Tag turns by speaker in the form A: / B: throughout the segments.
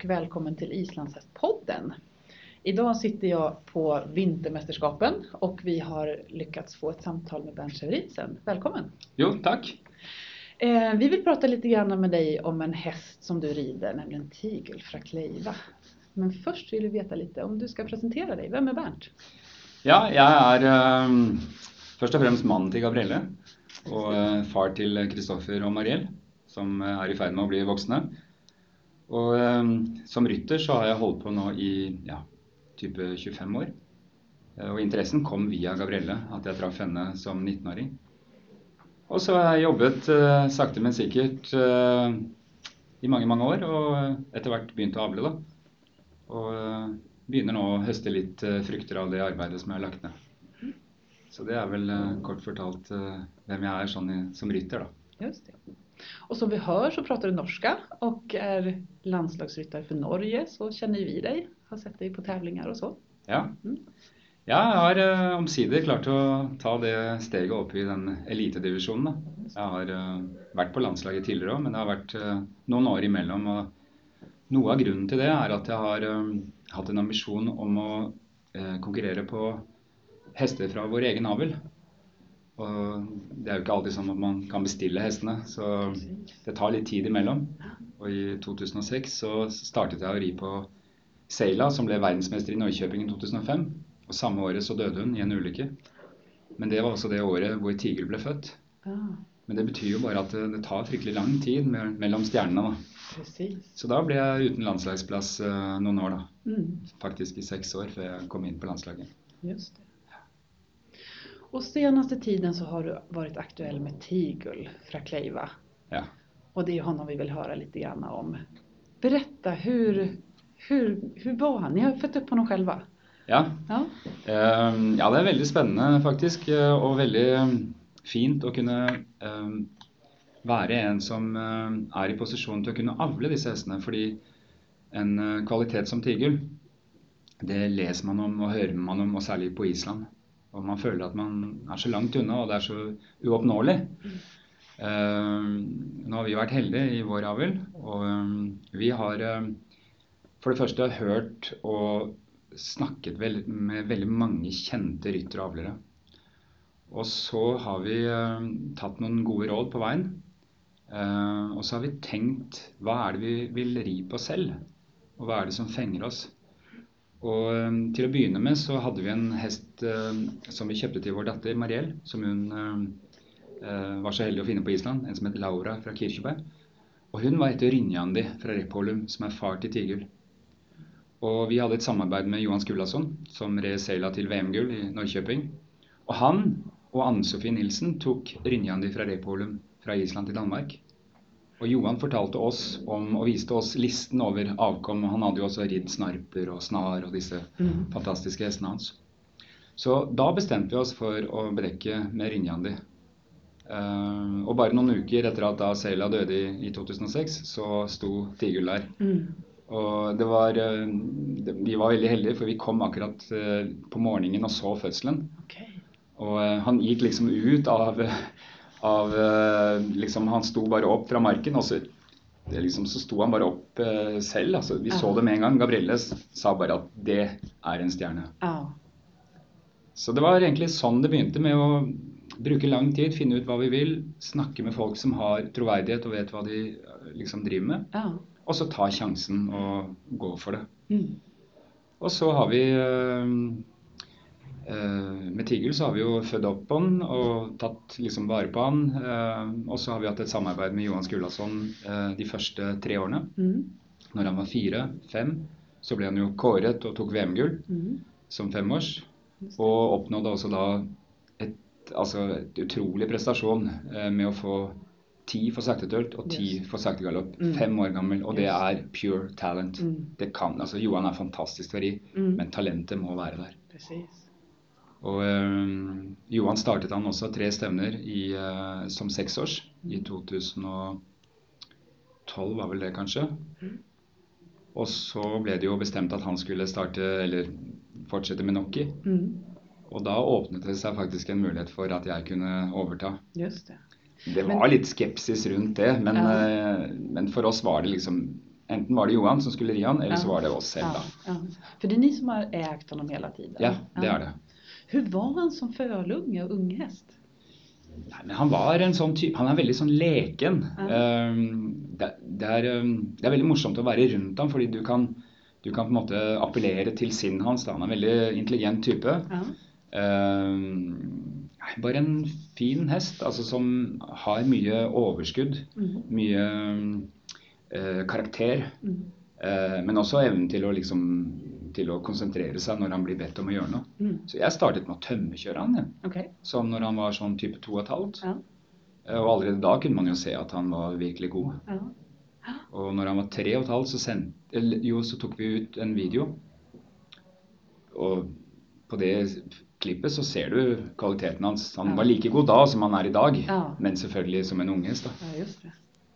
A: och välkommen till Islandshästpodden. Idag sitter jag på Vintermästerskapen och vi har lyckats få ett samtal med Bernt Severinsen. Välkommen!
B: Jo, tack!
A: Eh, vi vill prata lite grann med dig om en häst som du rider, nämligen Tigel Frakleiva. Men först vill vi veta lite om du ska presentera dig. Vem är Bernt?
B: Ja, jeg er um, først og fremst mannen til Gabrielle. Og uh, far til Kristoffer og Mariell, som er i ferd med å bli voksne. Og um, som rytter så har jeg holdt på nå i ja, type 25 år. Uh, og interessen kom via Gabrielle, at jeg traff henne som 19-åring. Og så har jeg jobbet sakte, men sikkert i mange, mange år, og etter hvert begynt å avle, da. Og begynner nå å høste litt frukter av det arbeidet som jeg har lagt ned. Så det er vel kort fortalt hvem jeg er sånn i, som rytter, da.
A: Just det. Och som vi hör så pratar du norska och är landslagsryttare för Norge. Så känner vi dig, har sett dig på tävlingar och så.
B: Ja. Mm. ja jeg har uh, omsider klart å ta det steget opp i den elitedivisjonen. Jeg har uh, vært på landslaget tidligere òg, men det har vært uh, noen år imellom. og Noe av grunnen til det er at jeg har hatt en ambisjon om å konkurrere på hester fra vår egen avl. Og det er jo ikke alltid sånn at man kan bestille hestene, så det tar litt tid imellom. Og i 2006 så startet jeg å ri på Seila, som ble verdensmester i Norrköping i 2005. Og samme året så døde hun i en ulykke. Men det var også det året hvor Tigel ble født. Men det betyr jo bare at det, tar fryktelig lang tid mellom stjernene. da. Så da ble jeg uten landslagsplass uh, noen år, da. Mm. Faktisk i seks år før jeg kom inn på landslaget.
A: Just det. Och senaste tiden så har du varit aktuell med Tigul Frakleiva.
B: Ja.
A: Och det är honom vi vill höra lite grann om. Berätta, hur, hur, hur var han? Ni har fött upp honom själva?
B: Ja. Ja. Uh, ja, det er veldig spennende faktisk, eh, og veldig ehm, fint å kunne uh, være en som er i posisjon til å kunne avle disse hestene. Fordi en eh, kvalitet som Tigul, det leser man om og hører man om, og særlig på Island. Og man føler at man er så langt unna, og det er så uoppnåelig. Uh, nå har vi vært heldige i vår avl, og um, vi har uh, for det første hørt og snakket vel, med veldig mange kjente ryttere og avlere. Og så har vi uh, tatt noen gode råd på veien. og så har vi tenkt hva er det vi vil ri på selv? Og hva er det som fenger oss? Og um, Til å begynne med så hadde vi en hest uh, som vi kjøpte til vår datter Mariell, som hun uh, var så heldig å finne på Island. En som het Laura fra Kirkeberg. Og hun var etter Rynjandi fra Repolum, som er far til Tigul. Og vi hadde et samarbeid med Johan Skulason, som red seila til VM-gull i Norrköping. Og han og Anne Sofie Nilsen tok Rynjandi fra Repolum fra Island til Danmark. Og Johan fortalte oss om, og viste oss listen over avkom. Han hadde jo også ridd snarper og snar og disse mm. fantastiske hestene hans. Så da bestemte vi oss for å brekke med Rinjandi. Uh, og bare noen uker etter at da Seila døde i, i 2006, så sto Tigul der. Mm. Og det var uh, det, Vi var veldig heldige, for vi kom akkurat uh, på morgenen og så fødselen. Okay. Og han gikk liksom ut av av eh, liksom, Han sto bare opp fra marken, og så, liksom, så sto han bare opp uh, selv. Altså, vi så det med en gang. Gabrielle sa bare at det er en stjerne.
A: Ja.
B: Så det var egentlig sånn det begynte, med å bruke lang tid, finne ut hva vi vil, snakke med folk som har troverdighet og vet hva de liksom driver med.
A: Ja.
B: Og så ta sjansen og gå for det.
A: Mm.
B: Og så har vi øh, Eh, med Tigel så har vi jo født opp på han og tatt liksom vare på han. Eh, og så har vi hatt et samarbeid med Johan Skulason eh, de første tre årene.
A: Mm.
B: Når han var fire-fem, så ble han jo kåret og tok VM-gull
A: mm.
B: som femårs. Og oppnådde også da et, altså et utrolig prestasjon med å få ti for saktetølt og ti yes. for sakte galopp. Mm. Fem år gammel, og det er pure talent.
A: Mm.
B: Det kan, altså Johan er fantastisk til å ri,
A: mm.
B: men talentet må være der.
A: Precis.
B: Og øh, Johan startet han også tre stevner i, øh, som seksårs i 2012, var vel det kanskje. Og så ble det jo bestemt at han skulle starte, eller fortsette med Nokki.
A: Mm.
B: Og da åpnet det seg faktisk en mulighet for at jeg kunne overta.
A: Just det.
B: Det var men, litt skepsis rundt det, men, ja. uh, men, for oss var det liksom enten var det Johan som skulle ri han, eller så var det oss selv,
A: ja,
B: da.
A: ja. For det er ni som har eid ham hele tiden?
B: Ja, det er det.
A: Hur var han som fölunge og unghest?
B: Nei, men han var en sånn type Han er veldig sånn leken.
A: Ja.
B: Ehm, det, det, er, um, det er veldig morsomt å være rundt ham, fordi du kan, du kan på en måte appellere til sinnet hans. Da. Han er en veldig intelligent type.
A: Ja.
B: Ehm, bare en fin hest altså, som har mye overskudd.
A: Mm.
B: Mye uh, karakter.
A: Mm.
B: Uh, men også evnen til å, liksom, til å konsentrere seg når han blir bedt om å gjøre noe.
A: Mm.
B: Så jeg startet med å tømmekjøre han, igjen.
A: Okay.
B: Som når han var sånn type to og et halvt.
A: Ja.
B: Eh, Og allerede da kunne man jo se at han var virkelig god.
A: Ja.
B: Og når han var tre og et halvt, så, sendte, jo, så tok vi ut en video. Og på det klippet så ser du kvaliteten hans. Han
A: Ja.
B: var like god da som han er i dag,
A: Ja.
B: men selvfølgelig som en unghest.
A: ja.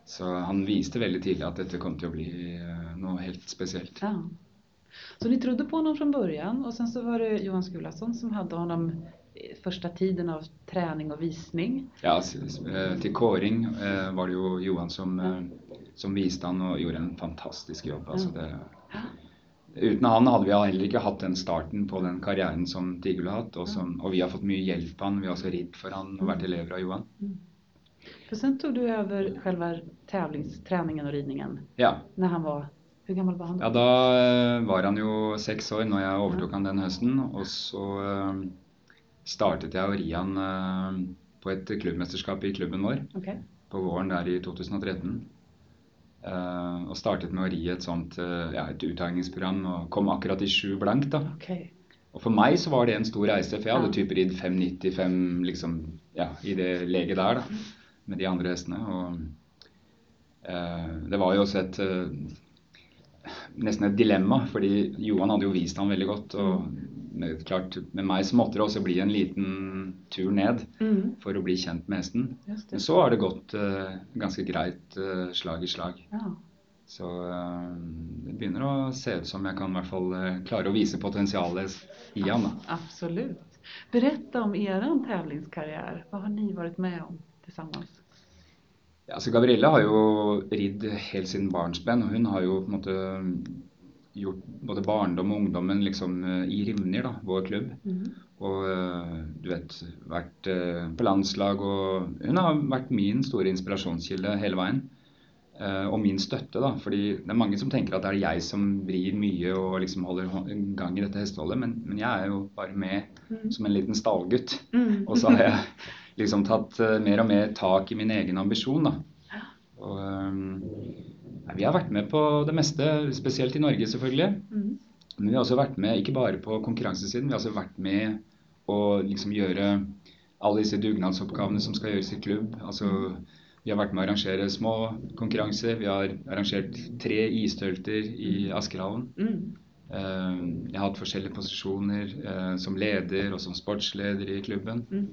B: Så han viste veldig tidlig at dette kom til å bli eh, noe helt spesielt.
A: Så ni trodde på honom från början och sen så var det Johan Skulason som hade honom första tiden av träning och visning.
B: Ja, eh, Til kåring eh, var det jo Johan som, eh, som viste han og gjorde en fantastisk jobb. Altså det, uten han hadde vi heller ikke hatt den starten på den karrieren som Tigul har hatt. Og, som, og vi har fått mye hjelp av han. Vi har også ridd for han og vært elever av Johan.
A: För sen tog du över själva tävlingsträningen och ridningen
B: Ja,
A: när han var, hur gammel var han
B: ja da eh, var han jo seks år når jeg overtok han den høsten. Og så eh, startet jeg å ri han eh, på et klubbmesterskap i klubben vår.
A: okay.
B: på våren der i 2013. Eh, og startet med å ri et sånt ja, et uttagningsprogram og kom akkurat i sju blank. da.
A: Okay.
B: Og for meg så var det en stor reise, for jeg hadde type ridd 595 liksom, ja, i det leget der da, med de andre hestene. Og det var jo også et nesten et dilemma, fordi Johan hadde jo vist ham veldig godt. og med, klart, med meg så måtte det også bli en liten tur ned
A: Mm,
B: for å bli kjent med hesten. Men så har det gått uh, ganske greit uh, slag i slag.
A: Ja.
B: Så uh, det begynner å se ut som jeg kan i hvert fall klare å vise potensialet i ham. Da.
A: Absolut. Berätta om er tävlingskarriär. Hva har ni vært med om tillsammans?
B: Ja, så Gabrielle har jo ridd helt siden barnsben, og hun har jo på en måte gjort både barndom og ungdommen liksom eh, i Rimner, da, vår klubb.
A: Mm.
B: Og eh, du vet, vært eh, på landslag og Hun har vært min store inspirasjonskilde hele veien. Og min støtte, da. Fordi det er mange som tenker at det er jeg som vrir mye og liksom holder gang i dette hesteholdet, men, men jeg er jo bare med
A: Mm.
B: som en liten stallgutt.
A: Mm.
B: Og så har jeg liksom tatt eh, mer og mer tak i min egen ambisjon, da. Og eh, vi har vært med på det meste, spesielt i Norge selvfølgelig.
A: Mm.
B: Men vi har også vært med, ikke bare på konkurransesiden, vi har også vært med å liksom gjøre alle disse dugnadsoppgavene som skal gjøres i klubb. Altså, vi har vært med å arrangere små konkurranser. Vi har arrangert tre istølter i Askerhallen.
A: Mm.
B: Eh, Jeg har hatt forskjellige posisjoner eh, som leder og som sportsleder i klubben.
A: Mm.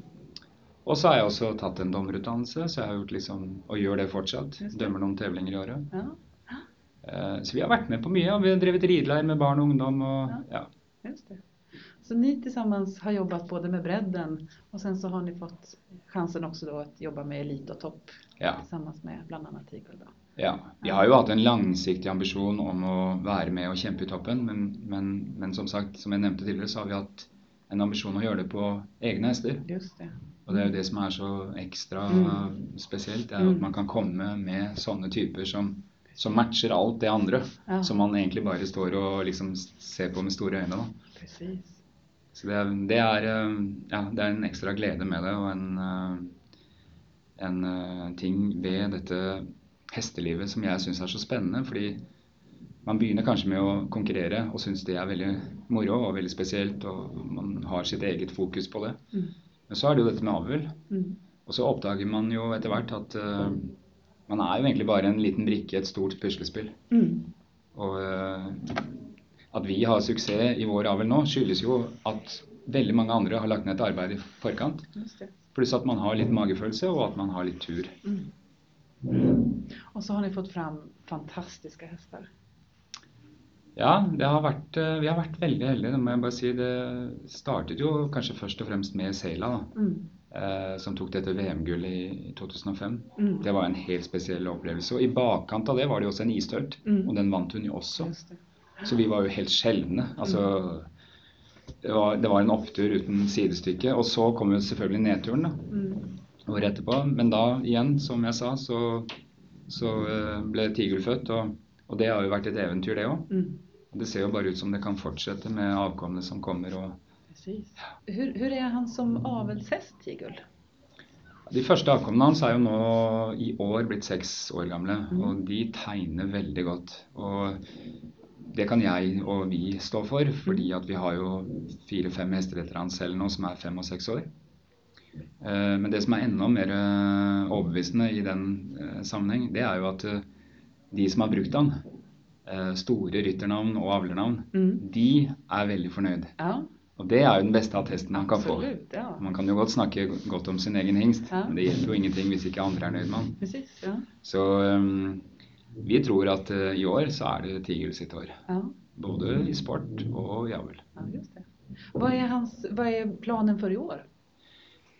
B: Og så har jeg også tatt en dommerutdannelse, så jeg har gjort liksom, og gjør det fortsatt. Dømmer noen tevlinger i året.
A: Ja,
B: Ja. Så vi har vært med på mye. og Vi har drevet rideleir med barn og ungdom. og ja.
A: just det. Så ni sammen har jobbet både med bredden og sen så har ni fått chansen også då att jobba med elit og topp
B: ja.
A: sammen med bland annat Tigel.
B: Ja, Vi har jo hatt en langsiktig ambisjon om å være med og kjempe i toppen, men, men, men som sagt, som jeg nevnte tidligere, så har vi hatt en ambisjon å gjøre det på egne hester.
A: Just det.
B: Og det er jo det som er så ekstra
A: Mm.
B: spesielt, er at
A: Mm.
B: man kan komme med sånne typer som, som matcher alt det andre.
A: Ja.
B: Som man egentlig bare står og liksom ser på med store øyne. da.
A: Precis.
B: Så det det er, eh, ja, det er en ekstra glede med det, og en, eh, en eh, ting ved dette hestelivet som jeg syns er så spennende. Fordi man begynner kanskje med å konkurrere og syns det er veldig moro og veldig spesielt, og man har sitt eget fokus på det.
A: Mm.
B: Men så er det jo dette med avl.
A: Mm.
B: Og så oppdager man jo etter hvert at uh, man er jo egentlig bare en liten brikke i et stort puslespill.
A: Mm.
B: Og uh, at vi har suksess i vår avl nå, skyldes jo at veldig mange andre har lagt ned et arbeid i forkant. Pluss at man har litt magefølelse, og at man har litt tur.
A: Mm. Og så har ni fått fram fantastiske hästar.
B: Ja, det har vært, eh, vi har vært veldig heldige, det må jeg bare si. Det startet jo kanskje først og fremst med Seila. da.
A: Mm.
B: eh, som tok dette VM-gullet i, i 2005.
A: Mm.
B: Det var en helt spesiell opplevelse. Og i bakkant av det var det jo også en istølt,
A: Mm.
B: og den vant hun jo også. Så vi var jo helt sjeldne. Altså, det, var, det var en opptur uten sidestykke. Og så kom jo selvfølgelig nedturen da,
A: Mm.
B: året etterpå. Men da igjen, som jeg sa, så, så eh, ble Tigel født. Og, og det har jo vært et eventyr, det òg.
A: Mm.
B: Det ser jo bare ut som det kan fortsette med avkommene som kommer. og
A: Hvor Hur, hur är han som avelshest, Tigul?
B: De første avkommene hans er jo nå i år blitt seks år gamle,
A: Mm.
B: og de tegner veldig godt. Og det kan jeg og vi stå for, fordi at vi har jo fire-fem hester etter han selv nå som er fem og seks år. Eh, Men det som er enda mer eh, overbevisende i den eh, sammenheng, det er jo at de som har brukt han, eh, store rytternavn og avlernavn,
A: Mm.
B: de er veldig fornøyd.
A: Ja,
B: Og det er jo den beste attesten han kan få.
A: Ja.
B: Man kan jo godt snakke godt om sin egen hingst,
A: Ja.
B: men det hjelper jo ingenting hvis ikke andre er nøyd med han.
A: Precis, ja.
B: Så um, vi tror at uh, i år så er det Tigel sitt år.
A: ja.
B: Både i sport og i avl.
A: Ja, just det. Vad är, hans, hva er planen for i år?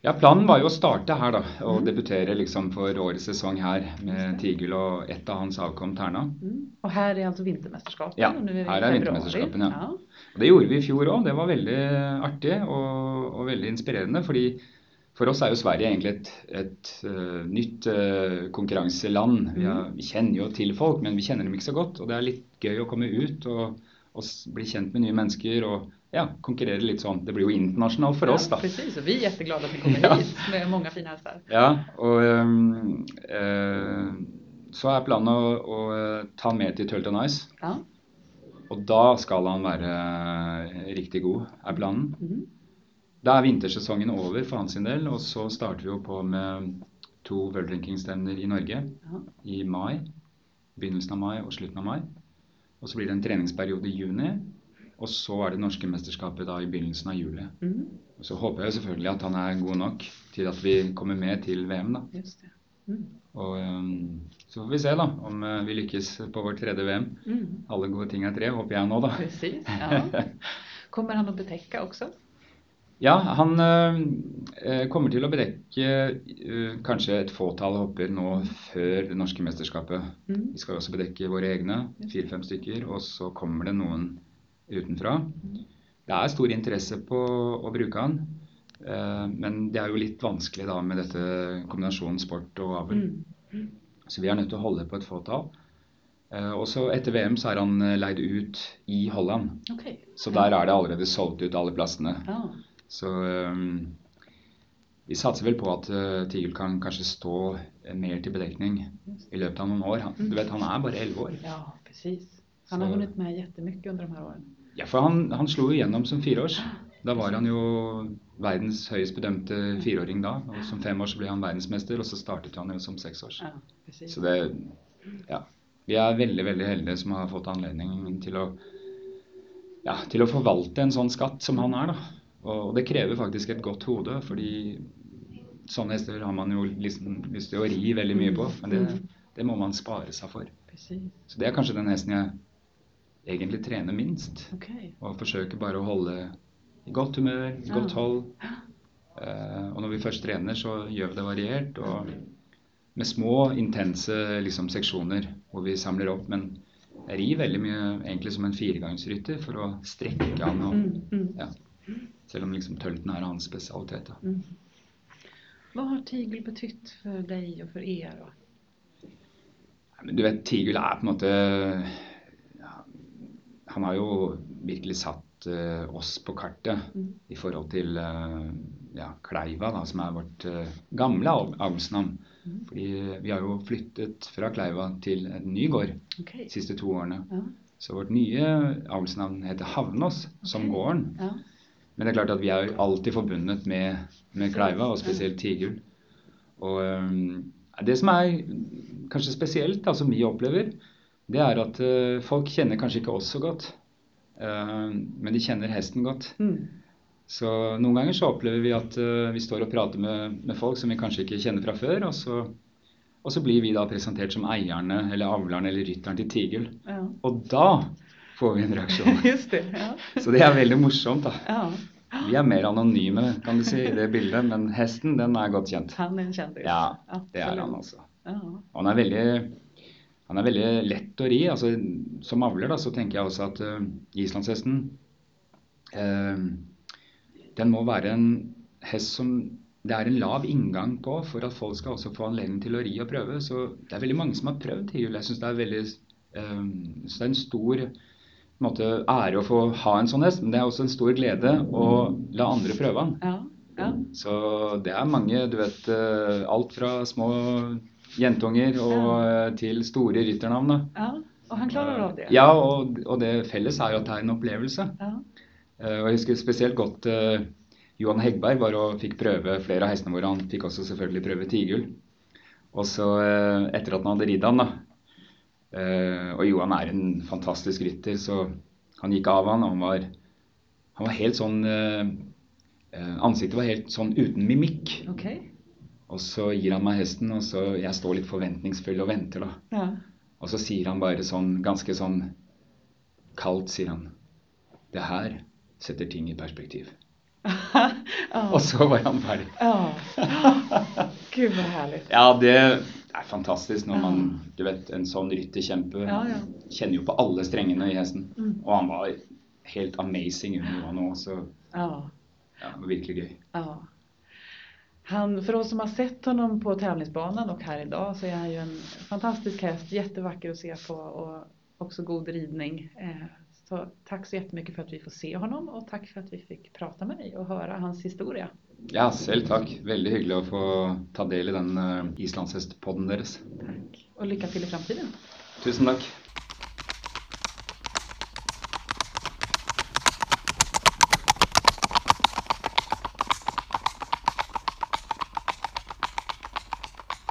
B: Ja, planen var jo å starte her, da. Og debutere liksom for årets sesong her med Tigul og ett av hans avkom Terna.
A: Mm. Og her er altså vintermesterskapet?
B: Ja,
A: her er är vi i
B: här är
A: februari.
B: vintermästerskapen, ja.
A: ja.
B: Det gjorde vi i fjor òg. Det var veldig artig og, og veldig inspirerende. fordi for oss er jo Sverige egentlig et, et uh, nytt uh, konkurranseland. Vi, har, vi kjenner jo til folk, men vi kjenner dem ikke så godt. Og det er litt gøy å komme ut og, og bli kjent med nye mennesker og ja, konkurrere litt sånn. Det blir jo internasjonalt for oss,
A: Ja,
B: da.
A: precis, og vi er jätteglada at vi kommer
B: Ja.
A: hit med mange fina hester.
B: Ja, og um, uh, så er planen å, å eh, ta han med til Tølton Ice.
A: Ja.
B: Og da skal han være riktig god, er planen.
A: Mhm.
B: Da er vintersesongen over for hans del, og så starter vi jo på med to World Ranking-stevner i Norge
A: Ja.
B: i mai. Begynnelsen av mai og slutten av mai. Og så blir det en treningsperiode i juni. Og så er det norske mesterskapet da i begynnelsen av juli.
A: Mm.
B: Og så håper jeg selvfølgelig at han er god nok til at vi kommer med til VM, da.
A: Just det. Mm.
B: Og um, så får vi se da om uh, vi lykkes på vårt tredje VM.
A: Mm.
B: Alle gode ting er tre, håper jeg nå, da.
A: Precis, ja. Kommer han å bedekke også?
B: Ja, han øh, kommer til å bedekke øh, kanskje et fåtall hopper nå før det norske mesterskapet.
A: Mm.
B: Vi skal også bedekke våre egne, fire-fem stykker, og så kommer det noen utenfra. Det er stor interesse på å bruke han, øh, men det er jo litt vanskelig da med dette kombinasjonen sport og avl.
A: Mm.
B: Så vi er nødt til å holde på et fåtall. Eh, og så etter VM så er han eh, leid ut i Holland.
A: Okay.
B: Så der er det allerede solgt ut alle plassene.
A: Ah.
B: Så um, vi satser vel på at uh, Tigel kan kanskje stå eh, mer til bedekning i løpet av noen år. Han, du vet, han er bare 11 år.
A: ja, precis. Han har vunnet med jättemycket under de här åren.
B: Ja, for han, han slo jo gjennom som fireårs. Da var han jo verdens høyest bedømte fireåring da. Og som femårs ble han verdensmester, og så startet han jo som seksårs.
A: Ja.
B: Så det Ja. Vi er veldig, veldig heldige som har fått anledning til å ja, til å forvalte en sånn skatt som han er, da. Og det krever faktisk et godt hode, fordi sånne hester har man jo liksom lyst til å ri veldig mye på. Men det, det må man spare seg for. Så det er kanskje den hesten jeg egentlig trener minst.
A: Okay.
B: Og forsøker bare å holde i godt humør, i godt
A: Ja.
B: hold. Eh, og når vi først trener, så gjør vi det variert. og med små, intense liksom, seksjoner hvor vi samler opp. Men jeg rir veldig mye egentlig som en firegangsrytter for å strekke han. Og,
A: Mm, mm,
B: ja. Selv om liksom tølten er hans spesialitet.
A: Mm. Vad har Tigel betytt for deg og for er? Då?
B: Men du vet, Tigel er på en måte Han har jo virkelig satt uh, oss på kartet
A: Mm.
B: i forhold til uh, ja, Kleiva, da, som er vårt uh, gamle av- avlsnavn.
A: Mm.
B: Fordi vi har jo flyttet fra Kleiva til en ny gård
A: okay.
B: de siste to årene.
A: Ja.
B: Så vårt nye avlsnavn heter Havnås, som gården.
A: Ja.
B: Men det er klart at vi er jo alltid forbundet med, med Kleiva, og spesielt Tigul. Og um, det som er kanskje spesielt, da, som vi opplever, det er at øh, folk kjenner kanskje ikke oss så godt. øh, men de kjenner hesten godt.
A: Mm.
B: Så noen ganger så opplever vi at øh, vi står og prater med, med folk som vi kanskje ikke kjenner fra før, og så, og så blir vi da presentert som eierne eller avleren eller rytteren til Tigel.
A: Ja.
B: Og da får vi en reaksjon.
A: Just det. Ja.
B: Så det er veldig morsomt, da.
A: Ja.
B: Vi er mer anonyme kan du si, i det bildet, men hesten den er godt kjent.
A: Han er en kjendis.
B: Ja, det er han.
A: Ja.
B: Og Han er veldig, han er veldig lett å ri. altså Som avler da, så tenker jeg også at uh, islandshesten uh, Den må være en hest som det er en lav inngang på for at folk skal også få anledning til å ri og prøve. Så det er veldig mange som har prøvd tiurhjul. Jeg syns det er veldig så det er en stor en måte, ære å få ha en sånn hest, men det er også en stor glede å la andre prøve han.
A: Ja. ja.
B: Så det er mange, du vet, alt fra små jentunger og eh, til store rytternavn. da.
A: ja. Og han klarer av det.
B: Ja, og, og det felles er jo at det er en opplevelse.
A: Ja.
B: Eh, Og jeg husker spesielt godt uh, Johan Hegberg var og fikk prøve flere av hestene våre. Han fikk også selvfølgelig prøve Tigul. Og så uh, etter at han hadde ridd han, da eh, Og Johan er en fantastisk rytter, så han gikk av han, og han var, han var helt sånn eh, eh, Ansiktet var helt sånn uten mimikk.
A: Ok.
B: Og så gir han meg hesten, og så jeg står litt forventningsfull og venter, da.
A: Ja.
B: Og så sier han bare sånn, ganske sånn kaldt, sier han. Det her setter ting i perspektiv.
A: oh.
B: Og så var han ferdig.
A: oh. Gud så herlig.
B: Ja, det er fantastisk når man Du vet, en sånn rytterkjempe
A: Ja, ja.
B: kjenner jo på alle strengene i hesten.
A: Mm.
B: Og han var helt amazing under Johan òg, så
A: Ja.
B: ja, det var virkelig gøy.
A: Ja. Han, för oss som har sett honom på tävlingsbanan och här idag så är han ju en fantastisk häst, jättevacker att se på och också god ridning. Eh, Så tack så jättemycket för att vi får se honom och tack för att vi fick prata med dig och höra hans historia.
B: Ja, selv takk. Veldig hyggelig å få ta del i den uh, islandshestpodden deres.
A: Tack. Och lycka till i framtiden.
B: Tusen takk.